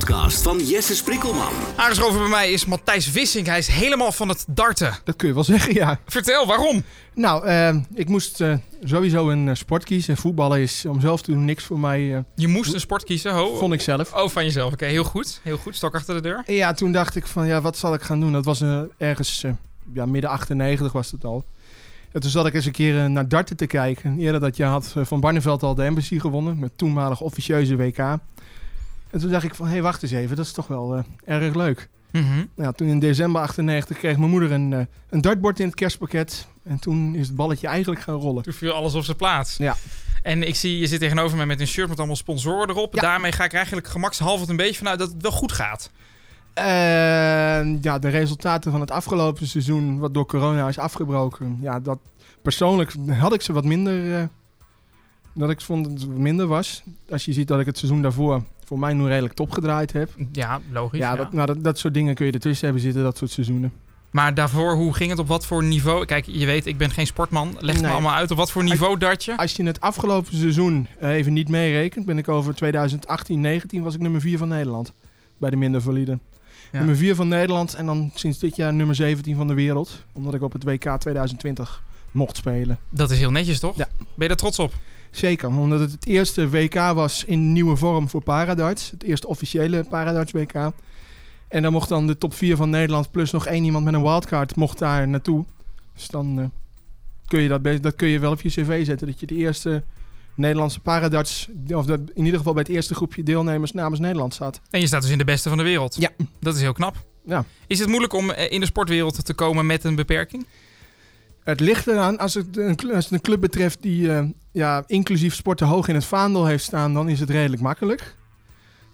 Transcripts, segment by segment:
podcast van Jesse Sprikkelman. Aangeschoven bij mij is Matthijs Vissing. Hij is helemaal van het darten. Dat kun je wel zeggen, ja. Vertel, waarom? Nou, eh, ik moest eh, sowieso een eh, sport kiezen. Voetballen is om zelf te doen niks voor mij, eh, Je moest een sport kiezen, ho. vond ik zelf. Oh, van jezelf. Oké, heel goed. Heel goed. Stok achter de deur. En ja, toen dacht ik van, ja, wat zal ik gaan doen? Dat was ergens, ja, midden 98 was het al. En toen zat ik eens een keer naar darten te kijken. Eerder dat jaar had Van Barneveld al de Embassy gewonnen. Met toenmalig officieuze WK. En toen dacht ik van, hé, hey, wacht eens even. Dat is toch wel eh, erg leuk. Mhm. Nou, ja, toen in december 98 kreeg mijn moeder een, eh, een dartbord in het kerstpakket. En toen is het balletje eigenlijk gaan rollen. Toen viel alles op zijn plaats. Ja. En ik zie, je zit tegenover me met een shirt met allemaal sponsoren erop. Ja. Daarmee ga ik eigenlijk gemakshalve een beetje vanuit dat het wel goed gaat. En ja, de resultaten van het afgelopen seizoen, wat door corona is afgebroken. Ja, dat persoonlijk had ik ze wat minder. eh, dat ik vond dat het minder was. Als je ziet dat ik het seizoen daarvoor voor mij nu redelijk top gedraaid heb. Ja, logisch. Ja, ja. Dat, nou, dat, dat soort dingen kun je ertussen hebben zitten, dat soort seizoenen. Maar daarvoor, hoe ging het? Op wat voor niveau? Kijk, je weet, ik ben geen sportman. Leg het me allemaal uit. Op wat voor niveau dartje? Als je het afgelopen seizoen eh, even niet meerekent, ben ik over 2018-19 was ik nummer 4 van Nederland. Bij de minder valide. Ja. Nummer 4 van Nederland en dan sinds dit jaar nummer 17 van de wereld. Omdat ik op het WK 2020 mocht spelen. Dat is heel netjes, toch? Ja. Ben je daar trots op? Zeker, omdat het het eerste WK was in nieuwe vorm voor paradarts. Het eerste officiële paradarts WK. En dan mocht dan de top 4 van Nederland plus nog één iemand met een wildcard mocht daar naartoe. Dus dan eh, kun je dat, dat kun je wel op je cv zetten. Dat je de eerste Nederlandse paradarts, of dat in ieder geval bij het eerste groepje deelnemers namens Nederland staat. En je staat dus in de beste van de wereld. Ja. Dat is heel knap. Ja. Is het moeilijk om eh, in de sportwereld te komen met een beperking? Het ligt eraan, als het een, als het een club betreft die eh, ja, inclusief sporten hoog in het vaandel heeft staan, dan is het redelijk makkelijk.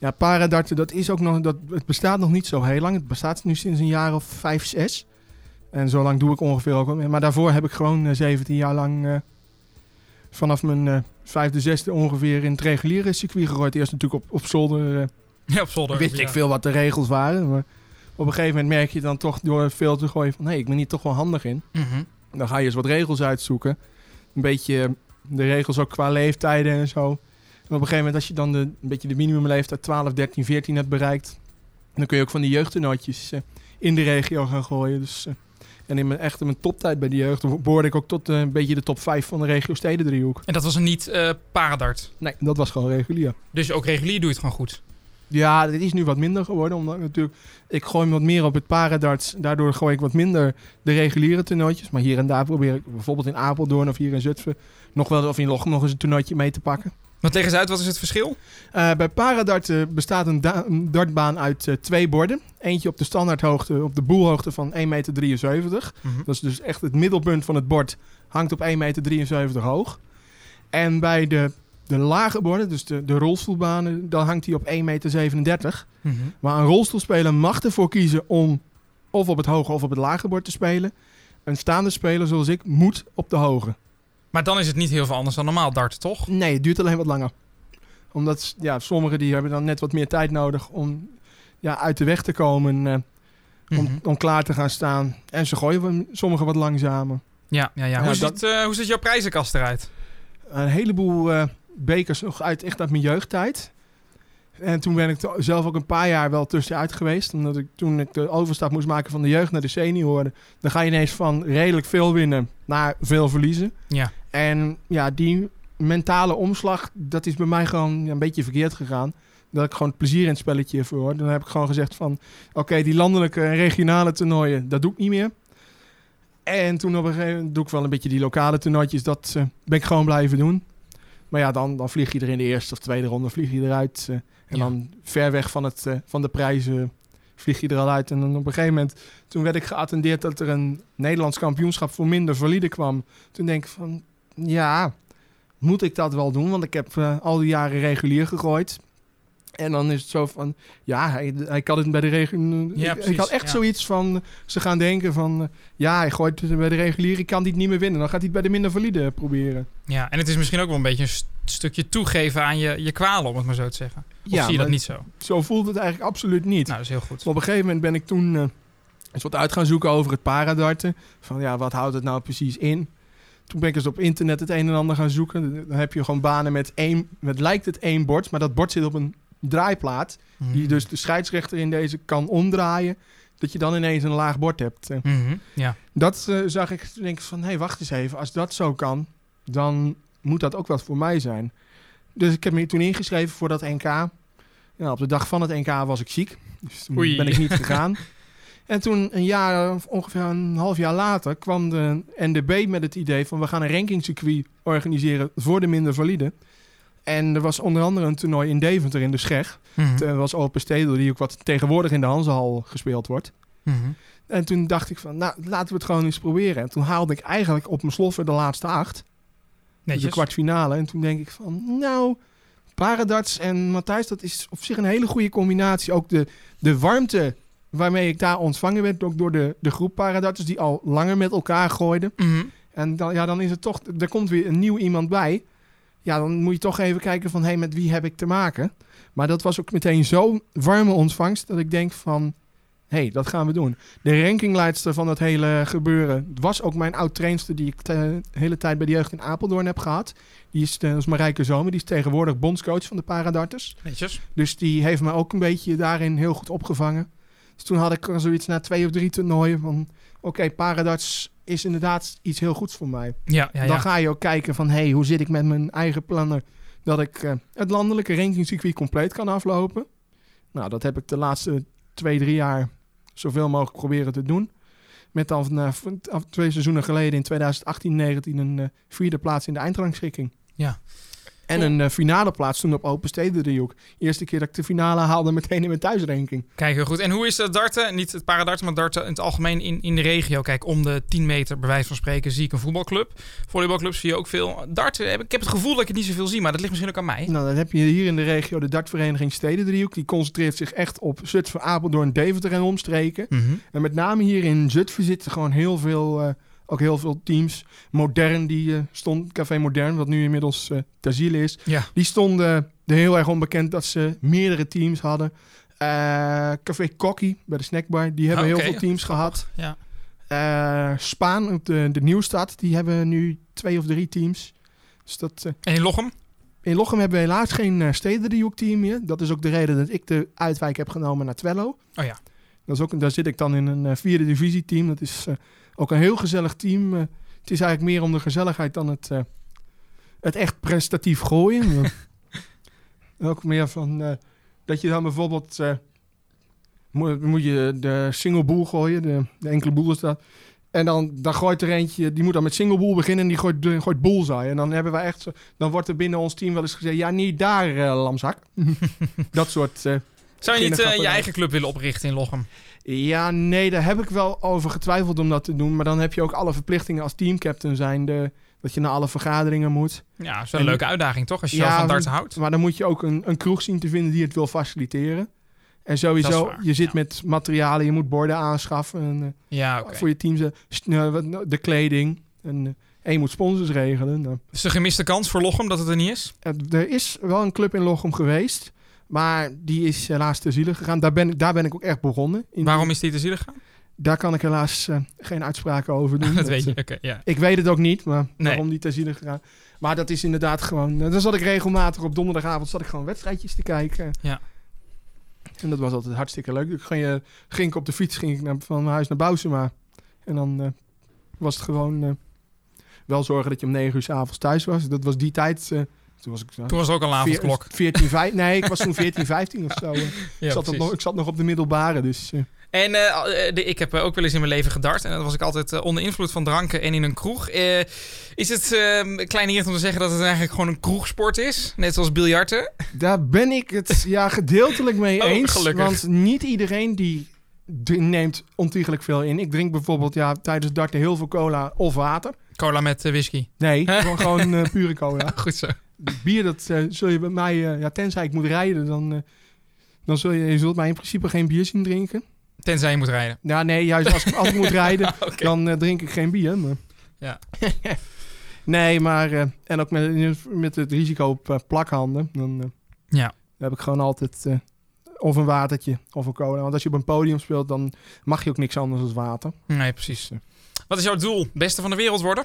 Ja, paradarten, dat is ook nog, dat, het bestaat nog niet zo heel lang. Het bestaat nu sinds een jaar of vijf, zes. En zo lang doe ik ongeveer ook wel mee. Maar daarvoor heb ik gewoon eh, 17 jaar lang eh, vanaf mijn eh, vijfde, zesde ongeveer in het reguliere circuit gegooid. Eerst natuurlijk op, op zolder eh, Ja, op zolder. wist ja. ik veel wat de regels waren. Maar op een gegeven moment merk je dan toch door veel te gooien van... hé, ik ben hier toch wel handig in. Mhm. Dan ga je eens wat regels uitzoeken. Een beetje eh, de regels ook qua leeftijden en zo. En op een gegeven moment als je dan de, een beetje de minimumleeftijd 12, 13, 14 hebt bereikt... dan kun je ook van die jeugdtoernooitjes eh, in de regio gaan gooien. Dus, eh, en in mijn, echt in mijn toptijd bij de jeugd behoorde ik ook tot een beetje de top 5 van de regio Stedendriehoek. En dat was een niet paradart. Nee, dat was gewoon regulier. Dus ook regulier doe je het gewoon goed. Ja, dit is nu wat minder geworden. Omdat ik natuurlijk, ik gooi wat meer op het paradarts. Daardoor gooi ik wat minder de reguliere toernooitjes. Maar hier en daar probeer ik bijvoorbeeld in Apeldoorn of hier in Zutphen... nog wel of in Lochem nog eens een toernooitje mee te pakken. Want leg eens uit, wat is het verschil? Eh, bij paradart eh, bestaat een, da- een dartbaan uit eh, twee borden. Eentje op de standaardhoogte, op de boelhoogte van 1,73 meter. Dat is dus echt het middelpunt van het bord. Hangt op 1,73 meter hoog. En bij de, de lage borden, dus de, de rolstoelbanen, dan hangt hij op 1,37 meter. Mhm. Maar een rolstoelspeler mag ervoor kiezen om of op het hoge of op het lage bord te spelen. Een staande speler zoals ik moet op de hoge. Maar dan is het niet heel veel anders dan normaal dart, toch? Nee, het duurt alleen wat langer. Omdat ja, sommigen die hebben dan net wat meer tijd nodig om ja, uit de weg te komen. eh, om, Mhm. om klaar te gaan staan. En ze gooien sommigen wat langzamer. Ja, ja, ja. Ja, Hoe, dat- ziet, eh, hoe ziet jouw prijzenkast eruit? Een heleboel eh, bekers nog uit, echt uit mijn jeugdtijd. En toen ben ik zelf ook een paar jaar wel tussenuit geweest. Omdat ik toen ik de overstap moest maken van de jeugd naar de senioren. Dan ga je ineens van redelijk veel winnen naar veel verliezen. Ja. En ja, die mentale omslag, dat is bij mij gewoon een beetje verkeerd gegaan. Dat ik gewoon het plezier in het spelletje voor. Dan heb ik gewoon gezegd van, oké, die landelijke en regionale toernooien, dat doe ik niet meer. En toen op een gegeven moment doe ik wel een beetje die lokale toernooitjes. Dat eh, ben ik gewoon blijven doen. Maar ja, dan, dan vlieg je er in de eerste of tweede ronde vlieg je eruit. eh, en Ja. dan ver weg van, het, eh, van de prijzen vlieg je er al uit. En dan op een gegeven moment, toen werd ik geattendeerd dat er een Nederlands kampioenschap voor minder valide kwam. Toen denk ik van, ja, moet ik dat wel doen? Want ik heb eh, al die jaren regulier gegooid. En dan is het zo van, ja, hij, hij kan het bij de regulier. Ja, ik, ik had echt ja. zoiets van, ze gaan denken van, eh, ja, hij gooit het bij de regulier, ik kan dit niet meer winnen. Dan gaat hij het bij de minder valide proberen. Ja, en het is misschien ook wel een beetje een st- stukje toegeven aan je, je kwalen, om het maar zo te zeggen. Of zie je dat niet zo? Zo voelt het eigenlijk absoluut niet. Nou, dat is heel goed. Op een gegeven moment ben ik toen eh, eens wat uit gaan zoeken over het paradarten. Van ja, wat houdt het nou precies in? Toen ben ik eens op internet het een en ander gaan zoeken. Dan heb je gewoon banen met één, het lijkt het één bord, maar dat bord zit op een draaiplaat, die dus de scheidsrechter in deze kan omdraaien, dat je dan ineens een laag bord hebt. Eh, Mhm, Ja. Dat eh, zag ik, toen denk ik van, hé, hey, wacht eens even, als dat zo kan, dan moet dat ook wat voor mij zijn. Dus ik heb me toen ingeschreven voor dat NK. Ja, op de dag van het NK was ik ziek, dus toen Oei. ben ik niet gegaan. En toen een jaar, of ongeveer een half jaar later, kwam de NDB met het idee van we gaan een rankingcircuit organiseren voor de minder valide. En er was onder andere een toernooi in Deventer in de Scheg. Het eh, was Open Stedel, die ook wat tegenwoordig in de Hanzehal gespeeld wordt. Mhm. En toen dacht ik van, nou, laten we het gewoon eens proberen. En toen haalde ik eigenlijk op mijn sloffen de laatste acht. Dus Netjes. de kwartfinale. En toen denk ik van, nou, Paradarts en Matthijs, dat is op zich een hele goede combinatie. Ook de, de warmte waarmee ik daar ontvangen werd, ook door de, de groep Paradarters die al langer met elkaar gooiden. Mhm. En dan, ja, dan is het toch, er komt weer een nieuw iemand bij. Ja, dan moet je toch even kijken van, hé, hey, met wie heb ik te maken? Maar dat was ook meteen zo'n warme ontvangst dat ik denk van, hé, hey, dat gaan we doen. De rankingleidster van dat hele gebeuren was ook mijn oud-trainster die ik de hele tijd bij de jeugd in Apeldoorn heb gehad. Die is, eh, dat is Marijke Zomer, die is tegenwoordig bondscoach van de Paradarters. Netjes. Dus die heeft me ook een beetje daarin heel goed opgevangen. Dus toen had ik zoiets na twee of drie toernooien van... Oké, Paradarts is inderdaad iets heel goeds voor mij. Ja, ja, Dan ga je ook kijken van... hey, hoe zit ik met mijn eigen plannen... dat ik eh, het landelijke rankingcircuit compleet kan aflopen. Nou, dat heb ik de laatste twee, drie jaar... zoveel mogelijk proberen te doen. Met dan na twee seizoenen geleden in 2018, 19 een eh, vierde plaats in de eindrangschikking. Ja. En een eh, finale plaats toen op Open Steden driehoek. Eerste keer dat ik de finale haalde meteen in mijn thuisranking. Kijk, heel goed. En hoe is het darten? Niet het paradarten, maar darten in het algemeen in, in de regio. Kijk, om de 10 meter, bij wijze van spreken, zie ik een voetbalclub. Volleybalclubs zie je ook veel. Darten, heb, ik heb het gevoel dat ik het niet zoveel zie, maar dat ligt misschien ook aan mij. Nou, dan heb je hier in de regio de dartvereniging Steden driehoek. Die concentreert zich echt op Zutphen, Apeldoorn, Deventer en omstreken. Mhm. En met name hier in Zutphen zitten gewoon heel veel, eh, ook heel veel teams. Modern, die eh, stond, Café Modern, wat nu inmiddels eh ter ziele is. Ja. Die stonden er heel erg onbekend dat ze meerdere teams hadden. Eh, Café Kokkie bij de snackbar, die hebben Ah, heel veel teams gehad. Ja. Spaan, op de, de Nieuwstad, die hebben nu twee of drie teams. Dus dat, En in Lochem? in Lochem hebben we helaas geen uh, stedendriehoek-team meer. Dat is ook de reden dat ik de uitwijk heb genomen naar Twello. Oh ja. Dat is ook, daar zit ik dan in een vierde divisie-team. Dat is ook een heel gezellig team. Eh, het is eigenlijk meer om de gezelligheid dan het, eh, het echt prestatief gooien. Ook meer van eh, dat je dan bijvoorbeeld... moet, moet je de single boel gooien. De, de enkele boel is dat. En dan, dan gooit er eentje, die moet dan met single boel beginnen en die gooit, de- gooit bullseye. En dan hebben we echt zo, dan wordt er binnen ons team wel eens gezegd, ja, niet daar, eh, lamzak. dat soort. eh, Zou je niet eh, je eigen club willen oprichten in Lochem? ja, nee, daar heb ik wel over getwijfeld om dat te doen. Maar dan heb je ook alle verplichtingen als teamcaptain zijnde. Dat je naar alle vergaderingen moet. Ja, dat is wel een En- leuke uitdaging, toch? Als je Ja, zo van darten houdt. Maar dan moet je ook een, een kroeg zien te vinden die het wil faciliteren. En is sowieso, waar, je zit ja. met materialen, je moet borden aanschaffen. En, eh, Ja. Voor je teams, eh, eh, wat- de kleding. En, en je moet sponsors regelen. Nou, Is er gemiste kans voor Lochem dat het er niet is? Er is wel een club in Lochem geweest. Maar die is helaas te zielig gegaan. Daar ben, ik- daar ben ik ook echt begonnen. In- Waarom is die te zielig gegaan? Daar kan ik helaas eh, geen uitspraken over doen. dat weet je. eh, Oké, ja. ik weet het ook niet, maar Nee. waarom die te zielig gegaan. Maar dat is inderdaad gewoon... eh, dan zat ik regelmatig op donderdagavond zat ik gewoon wedstrijdjes te kijken. Ja. En dat was altijd hartstikke leuk. Dan ging, ik op de fiets ging ik naar, van mijn huis naar Bousema. En dan was het gewoon... wel zorgen dat je om negen uur 's avonds thuis was. Dat was die tijd... eh, toen was ik... zo- Toen was ook al een avondklok. 14, 15. Nee, ik was toen 14, 15 of zo. eh. Ja, ik, zat nog, ik zat nog op de middelbare, dus... eh, En eh, de- ik heb eh, ook wel eens in mijn leven gedart. En dan was ik altijd eh, onder invloed van dranken en in een kroeg. Eh, is het uh, kleinigheid om te zeggen dat het eigenlijk gewoon een kroegsport is? Net zoals biljarten? daar ben ik het ja, gedeeltelijk mee Oh, eens. gelukkig. Want niet iedereen die neemt ontiegelijk veel in. Ik drink bijvoorbeeld ja, tijdens darten heel veel cola of water. Cola met eh, whisky. Nee, gewoon, gewoon eh, pure cola. Goed zo. Bier, dat eh, zul je bij mij... eh, ja, tenzij ik moet rijden, dan... eh, dan zul je, je zult mij in principe geen bier zien drinken. Tenzij je moet rijden. Ja, nee, juist als ik, als ik moet rijden, dan drink ik geen bier. Maar... Ja. nee, maar... en ook met, met het risico op plakhanden. Dan Ja. heb ik gewoon altijd... of een watertje of een cola. Want als je op een podium speelt, dan mag je ook niks anders dan water. Nee, precies. Wat is jouw doel? Beste van de wereld worden?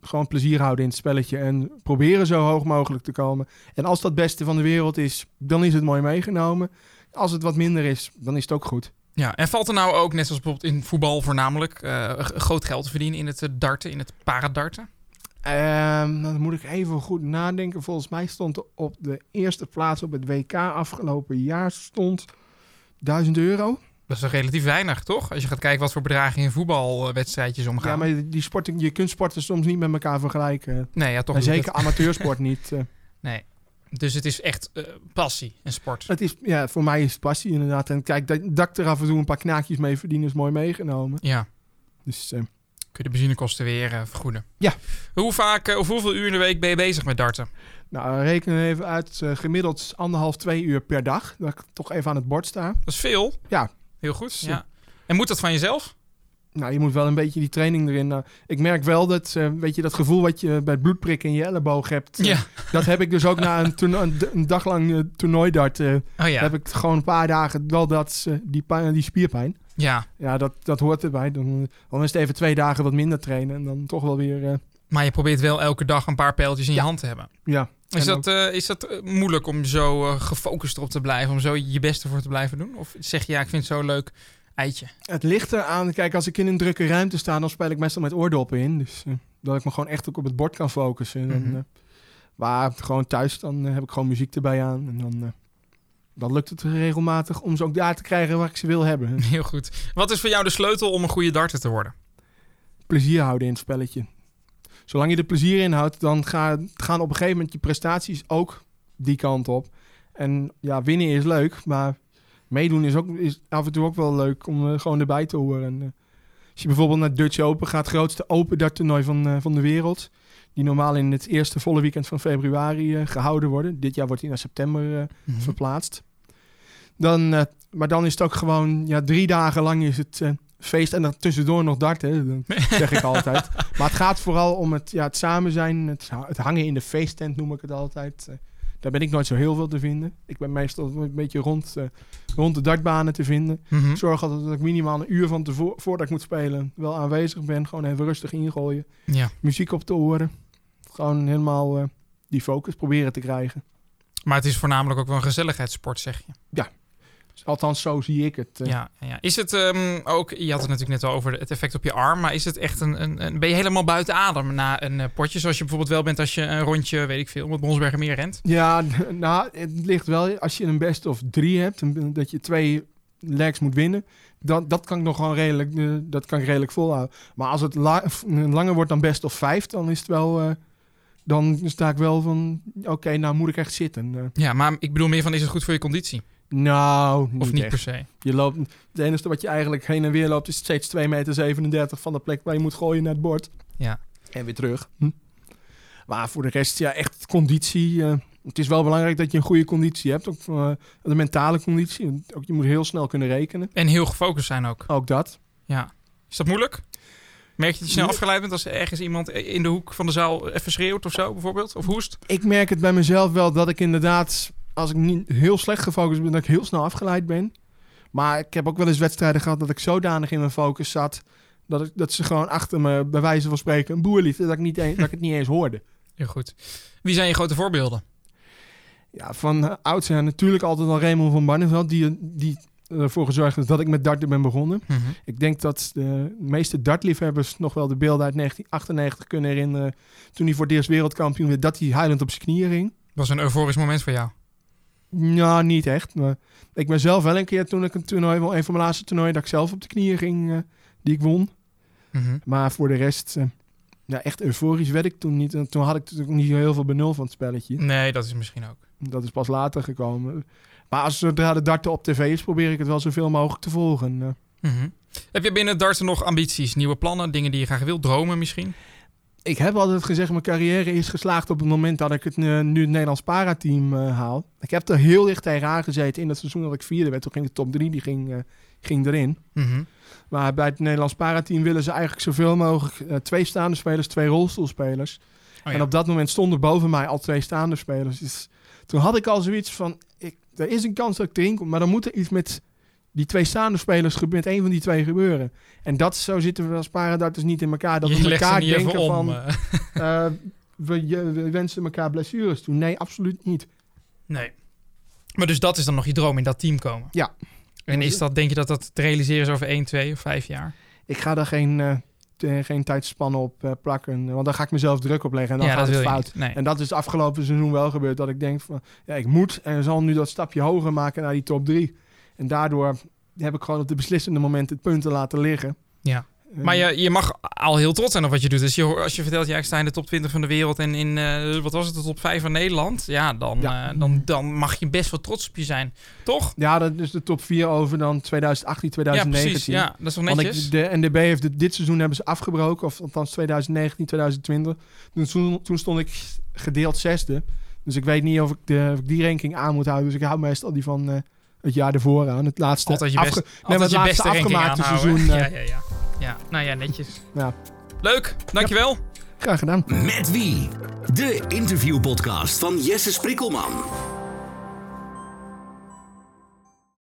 Gewoon plezier houden in het spelletje en proberen zo hoog mogelijk te komen. En als dat beste van de wereld is, dan is het mooi meegenomen. Als het wat minder is, dan is het ook goed. Ja, en valt er nou ook, net zoals bijvoorbeeld in voetbal voornamelijk, eh, groot geld te verdienen in het eh, darten, in het paradarten? Ehm, dan moet ik even goed nadenken. Volgens mij stond er op de eerste plaats op het WK afgelopen jaar stond 1000 euro. Dat is toch relatief weinig, toch? Als je gaat kijken wat voor bedragen in voetbalwedstrijdjes omgaan. Ja, maar die sporten, je kunt sporten soms niet met elkaar vergelijken. Nee, ja, toch En zeker amateursport niet. eh. Nee. Dus het is echt eh, passie en sport. Het is, ja, voor mij is het passie inderdaad. En kijk, dat, dat ik er af en toe een paar knaakjes mee verdien is mooi meegenomen. Ja. Dus eh, Kun je de benzinekosten weer vergoeden. Ja. Hoe vaak of hoeveel uur in de week ben je bezig met darten? nou, reken even uit. gemiddeld anderhalf, twee uur per dag. Dat ik toch even aan het bord sta. Dat is veel. Ja. Heel goed. Ja. En moet dat van jezelf? Nou, je moet wel een beetje die training erin. nou, ik merk wel dat, eh, weet je, dat gevoel wat je bij het bloedprik in je elleboog hebt. eh, Ja. Dat heb ik dus ook na een, toerno- een, d- een dag lang eh, toernooidart. eh, Oh ja. Heb ik gewoon een paar dagen wel dat, eh, die, pijn, die spierpijn. Ja. Ja, dat, dat hoort erbij. Dan, dan is het even twee dagen wat minder trainen. En dan toch wel weer, eh, Maar je probeert wel elke dag een paar pijltjes in je hand te hebben. ja. Is dat, eh, is dat eh, moeilijk om zo eh, gefocust erop te blijven? Om zo je beste voor te blijven doen? Of zeg je, ja, ik vind het zo leuk, eitje. Het ligt eraan. Kijk, als ik in een drukke ruimte sta, dan speel ik meestal met oordoppen in. Dus dat ik me gewoon echt ook op het bord kan focussen. En, eh, maar gewoon thuis, dan heb ik gewoon muziek erbij aan. En dan, dan lukt het regelmatig om ze ook daar te krijgen waar ik ze wil hebben. Heel goed. Wat is voor jou de sleutel om een goede darter te worden? plezier houden in het spelletje. Zolang je er plezier in houdt, dan ga- gaan op een gegeven moment je prestaties ook die kant op. En ja, winnen is leuk, maar meedoen is, ook, is af en toe ook wel leuk om eh, gewoon erbij te horen. En, eh, als je bijvoorbeeld naar Dutch Open gaat, het grootste open darttoernooi van, eh, van de wereld. Die normaal in het eerste volle weekend van februari eh, gehouden worden. Dit jaar wordt hij naar september eh, verplaatst. Dan, maar dan is het ook gewoon, ja, drie dagen lang is het feest. En dan tussendoor nog darten, dat zeg ik altijd. Maar het gaat vooral om het, ja, het samen zijn, het, het hangen in de feesttent noem ik het altijd. Eh, daar ben ik nooit zo heel veel te vinden. Ik ben meestal een beetje rond, eh, rond de dartbanen te vinden. Mhm. Zorg altijd dat ik minimaal een uur van tevoren, voordat ik moet spelen, wel aanwezig ben. Gewoon even rustig ingooien. Ja. Muziek op te horen. Gewoon helemaal eh, die focus proberen te krijgen. Maar het is voornamelijk ook wel een gezelligheidssport, zeg je. Dus althans, zo zie ik het. eh. Ja, ja. Is het ehm, ook, je had het natuurlijk net al over het effect op je arm, maar is het echt een, een, een- ben je helemaal buiten adem na een eh, potje, zoals je bijvoorbeeld wel bent als je een rondje, weet ik veel, om het Bronsbergermeer rent? Ja, nou, het ligt wel als je een best of drie hebt, dat je twee legs moet winnen. Dat, dat kan ik nog gewoon redelijk, eh, dat kan ik redelijk volhouden. Maar als het la- langer wordt dan best of vijf, dan is het wel, dan sta ik wel van, oké, nou moet ik echt zitten. Ja, maar ik bedoel meer van, is het goed voor je conditie? Nou, niet Of niet echt. per se? Je loopt, het enige wat je eigenlijk heen en weer loopt is steeds 2,37 meter van de plek waar je moet gooien naar het bord. Ja. En weer terug. Hm. Maar voor de rest, ja, echt conditie. eh, het is wel belangrijk dat je een goede conditie hebt. Ook uh, de mentale conditie. Ook, je moet heel snel kunnen rekenen. En heel gefocust zijn ook. Ook dat. Ja. Is dat moeilijk? Merk je dat je snel afgeleid bent als er ergens iemand in de hoek van de zaal even schreeuwt of zo, bijvoorbeeld? Of hoest? Ik merk het bij mezelf wel dat ik inderdaad, als ik niet heel slecht gefocust ben, dat ik heel snel afgeleid ben. Maar ik heb ook wel eens wedstrijden gehad dat ik zodanig in mijn focus zat. Dat, ik, dat ze gewoon achter me, bij wijze van spreken, een boer liet. Dat ik, niet eens, dat ik het niet eens hoorde. Heel goed. Wie zijn je grote voorbeelden? Ja, van uh, oudsher natuurlijk altijd al Raymond van Barneveld. Die, die ervoor gezorgd heeft dat ik met darten ben begonnen. Mhm. Ik denk dat de meeste dartliefhebbers nog wel de beelden uit 1998 kunnen herinneren. Toen hij voor het eerst wereldkampioen werd, dat hij huilend op zijn knieën ging. was een euforisch moment voor jou. Nou, niet echt. Maar ik ben zelf wel een keer toen ik een toernooi, wel een van mijn laatste toernooien, dat ik zelf op de knieën ging, uh, die ik won. Mhm. Maar voor de rest, uh, ja, echt euforisch werd ik toen niet. En toen had ik natuurlijk niet zo heel veel benul van het spelletje. Nee, dat is misschien ook. Dat is pas later gekomen. Maar als zodra de darten op tv is, probeer ik het wel zoveel mogelijk te volgen. Uh, Mhm. Heb je binnen darten nog ambities, nieuwe plannen, dingen die je graag wilt, dromen misschien? Ik heb altijd gezegd, mijn carrière is geslaagd op het moment dat ik het uh, nu het Nederlands parateam uh, haal. Ik heb er heel dicht tegenaan gezeten in dat seizoen dat ik vierde werd. Toen ging de top 3, die ging, uh, ging erin. Mhm. Maar bij het Nederlands parateam willen ze eigenlijk zoveel mogelijk uh, twee staande spelers, twee rolstoelspelers. Oh, ja. En op dat moment stonden boven mij al twee staande spelers. Dus toen had ik al zoiets van, ik, er is een kans dat ik erin kom, maar dan moet er iets met die twee staande spelers gebe- met één van die twee gebeuren. En dat zo zitten we als paradarters niet in elkaar. Dat je we elkaar denken om. van, eh. eh, we, wensen elkaar blessures toe. Nee, absoluut niet. nee. Maar dus dat is dan nog je droom in dat team komen? Ja. En is dat, denk je dat dat te realiseren is over 1, 2 of 5 jaar? Ik ga daar geen, te- geen tijdspannen op plakken. Want dan ga ik mezelf druk opleggen en dan ja, gaat het fout. Nee. En dat is het afgelopen seizoen wel gebeurd. Dat ik denk van, ja, ik moet en zal nu dat stapje hoger maken naar die top drie. En daardoor heb ik gewoon op de beslissende momenten het punten laten liggen. Ja. Eh, Maar je, je mag al heel trots zijn op wat je doet. Dus je, als je vertelt, ja, ik sta in de top 20 van de wereld en in, eh, wat was het, de top 5 van Nederland. Ja, dan, Ja. eh, dan, dan mag je best wel trots op je zijn. Toch? Ja, dat is de top 4 over dan 2018, Ja, 2019. precies. Ja, dat is Want netjes. ik, de NDB heeft het, dit seizoen hebben ze afgebroken, of althans 2019, 2020. Dus toen, toen stond ik gedeeld zesde. Dus ik weet niet of ik, de, of ik die ranking aan moet houden. Dus ik hou meestal die van het jaar ervoor aan. Het laatste, Altijd je, best, afge- altijd het je laatste beste ranking afgemaakte seizoen, eh. Ja, ja, ja. ja, nou ja, netjes. Ja. Leuk, dankjewel. graag gedaan. Met wie? De interviewpodcast van Jesse Sprikkelman.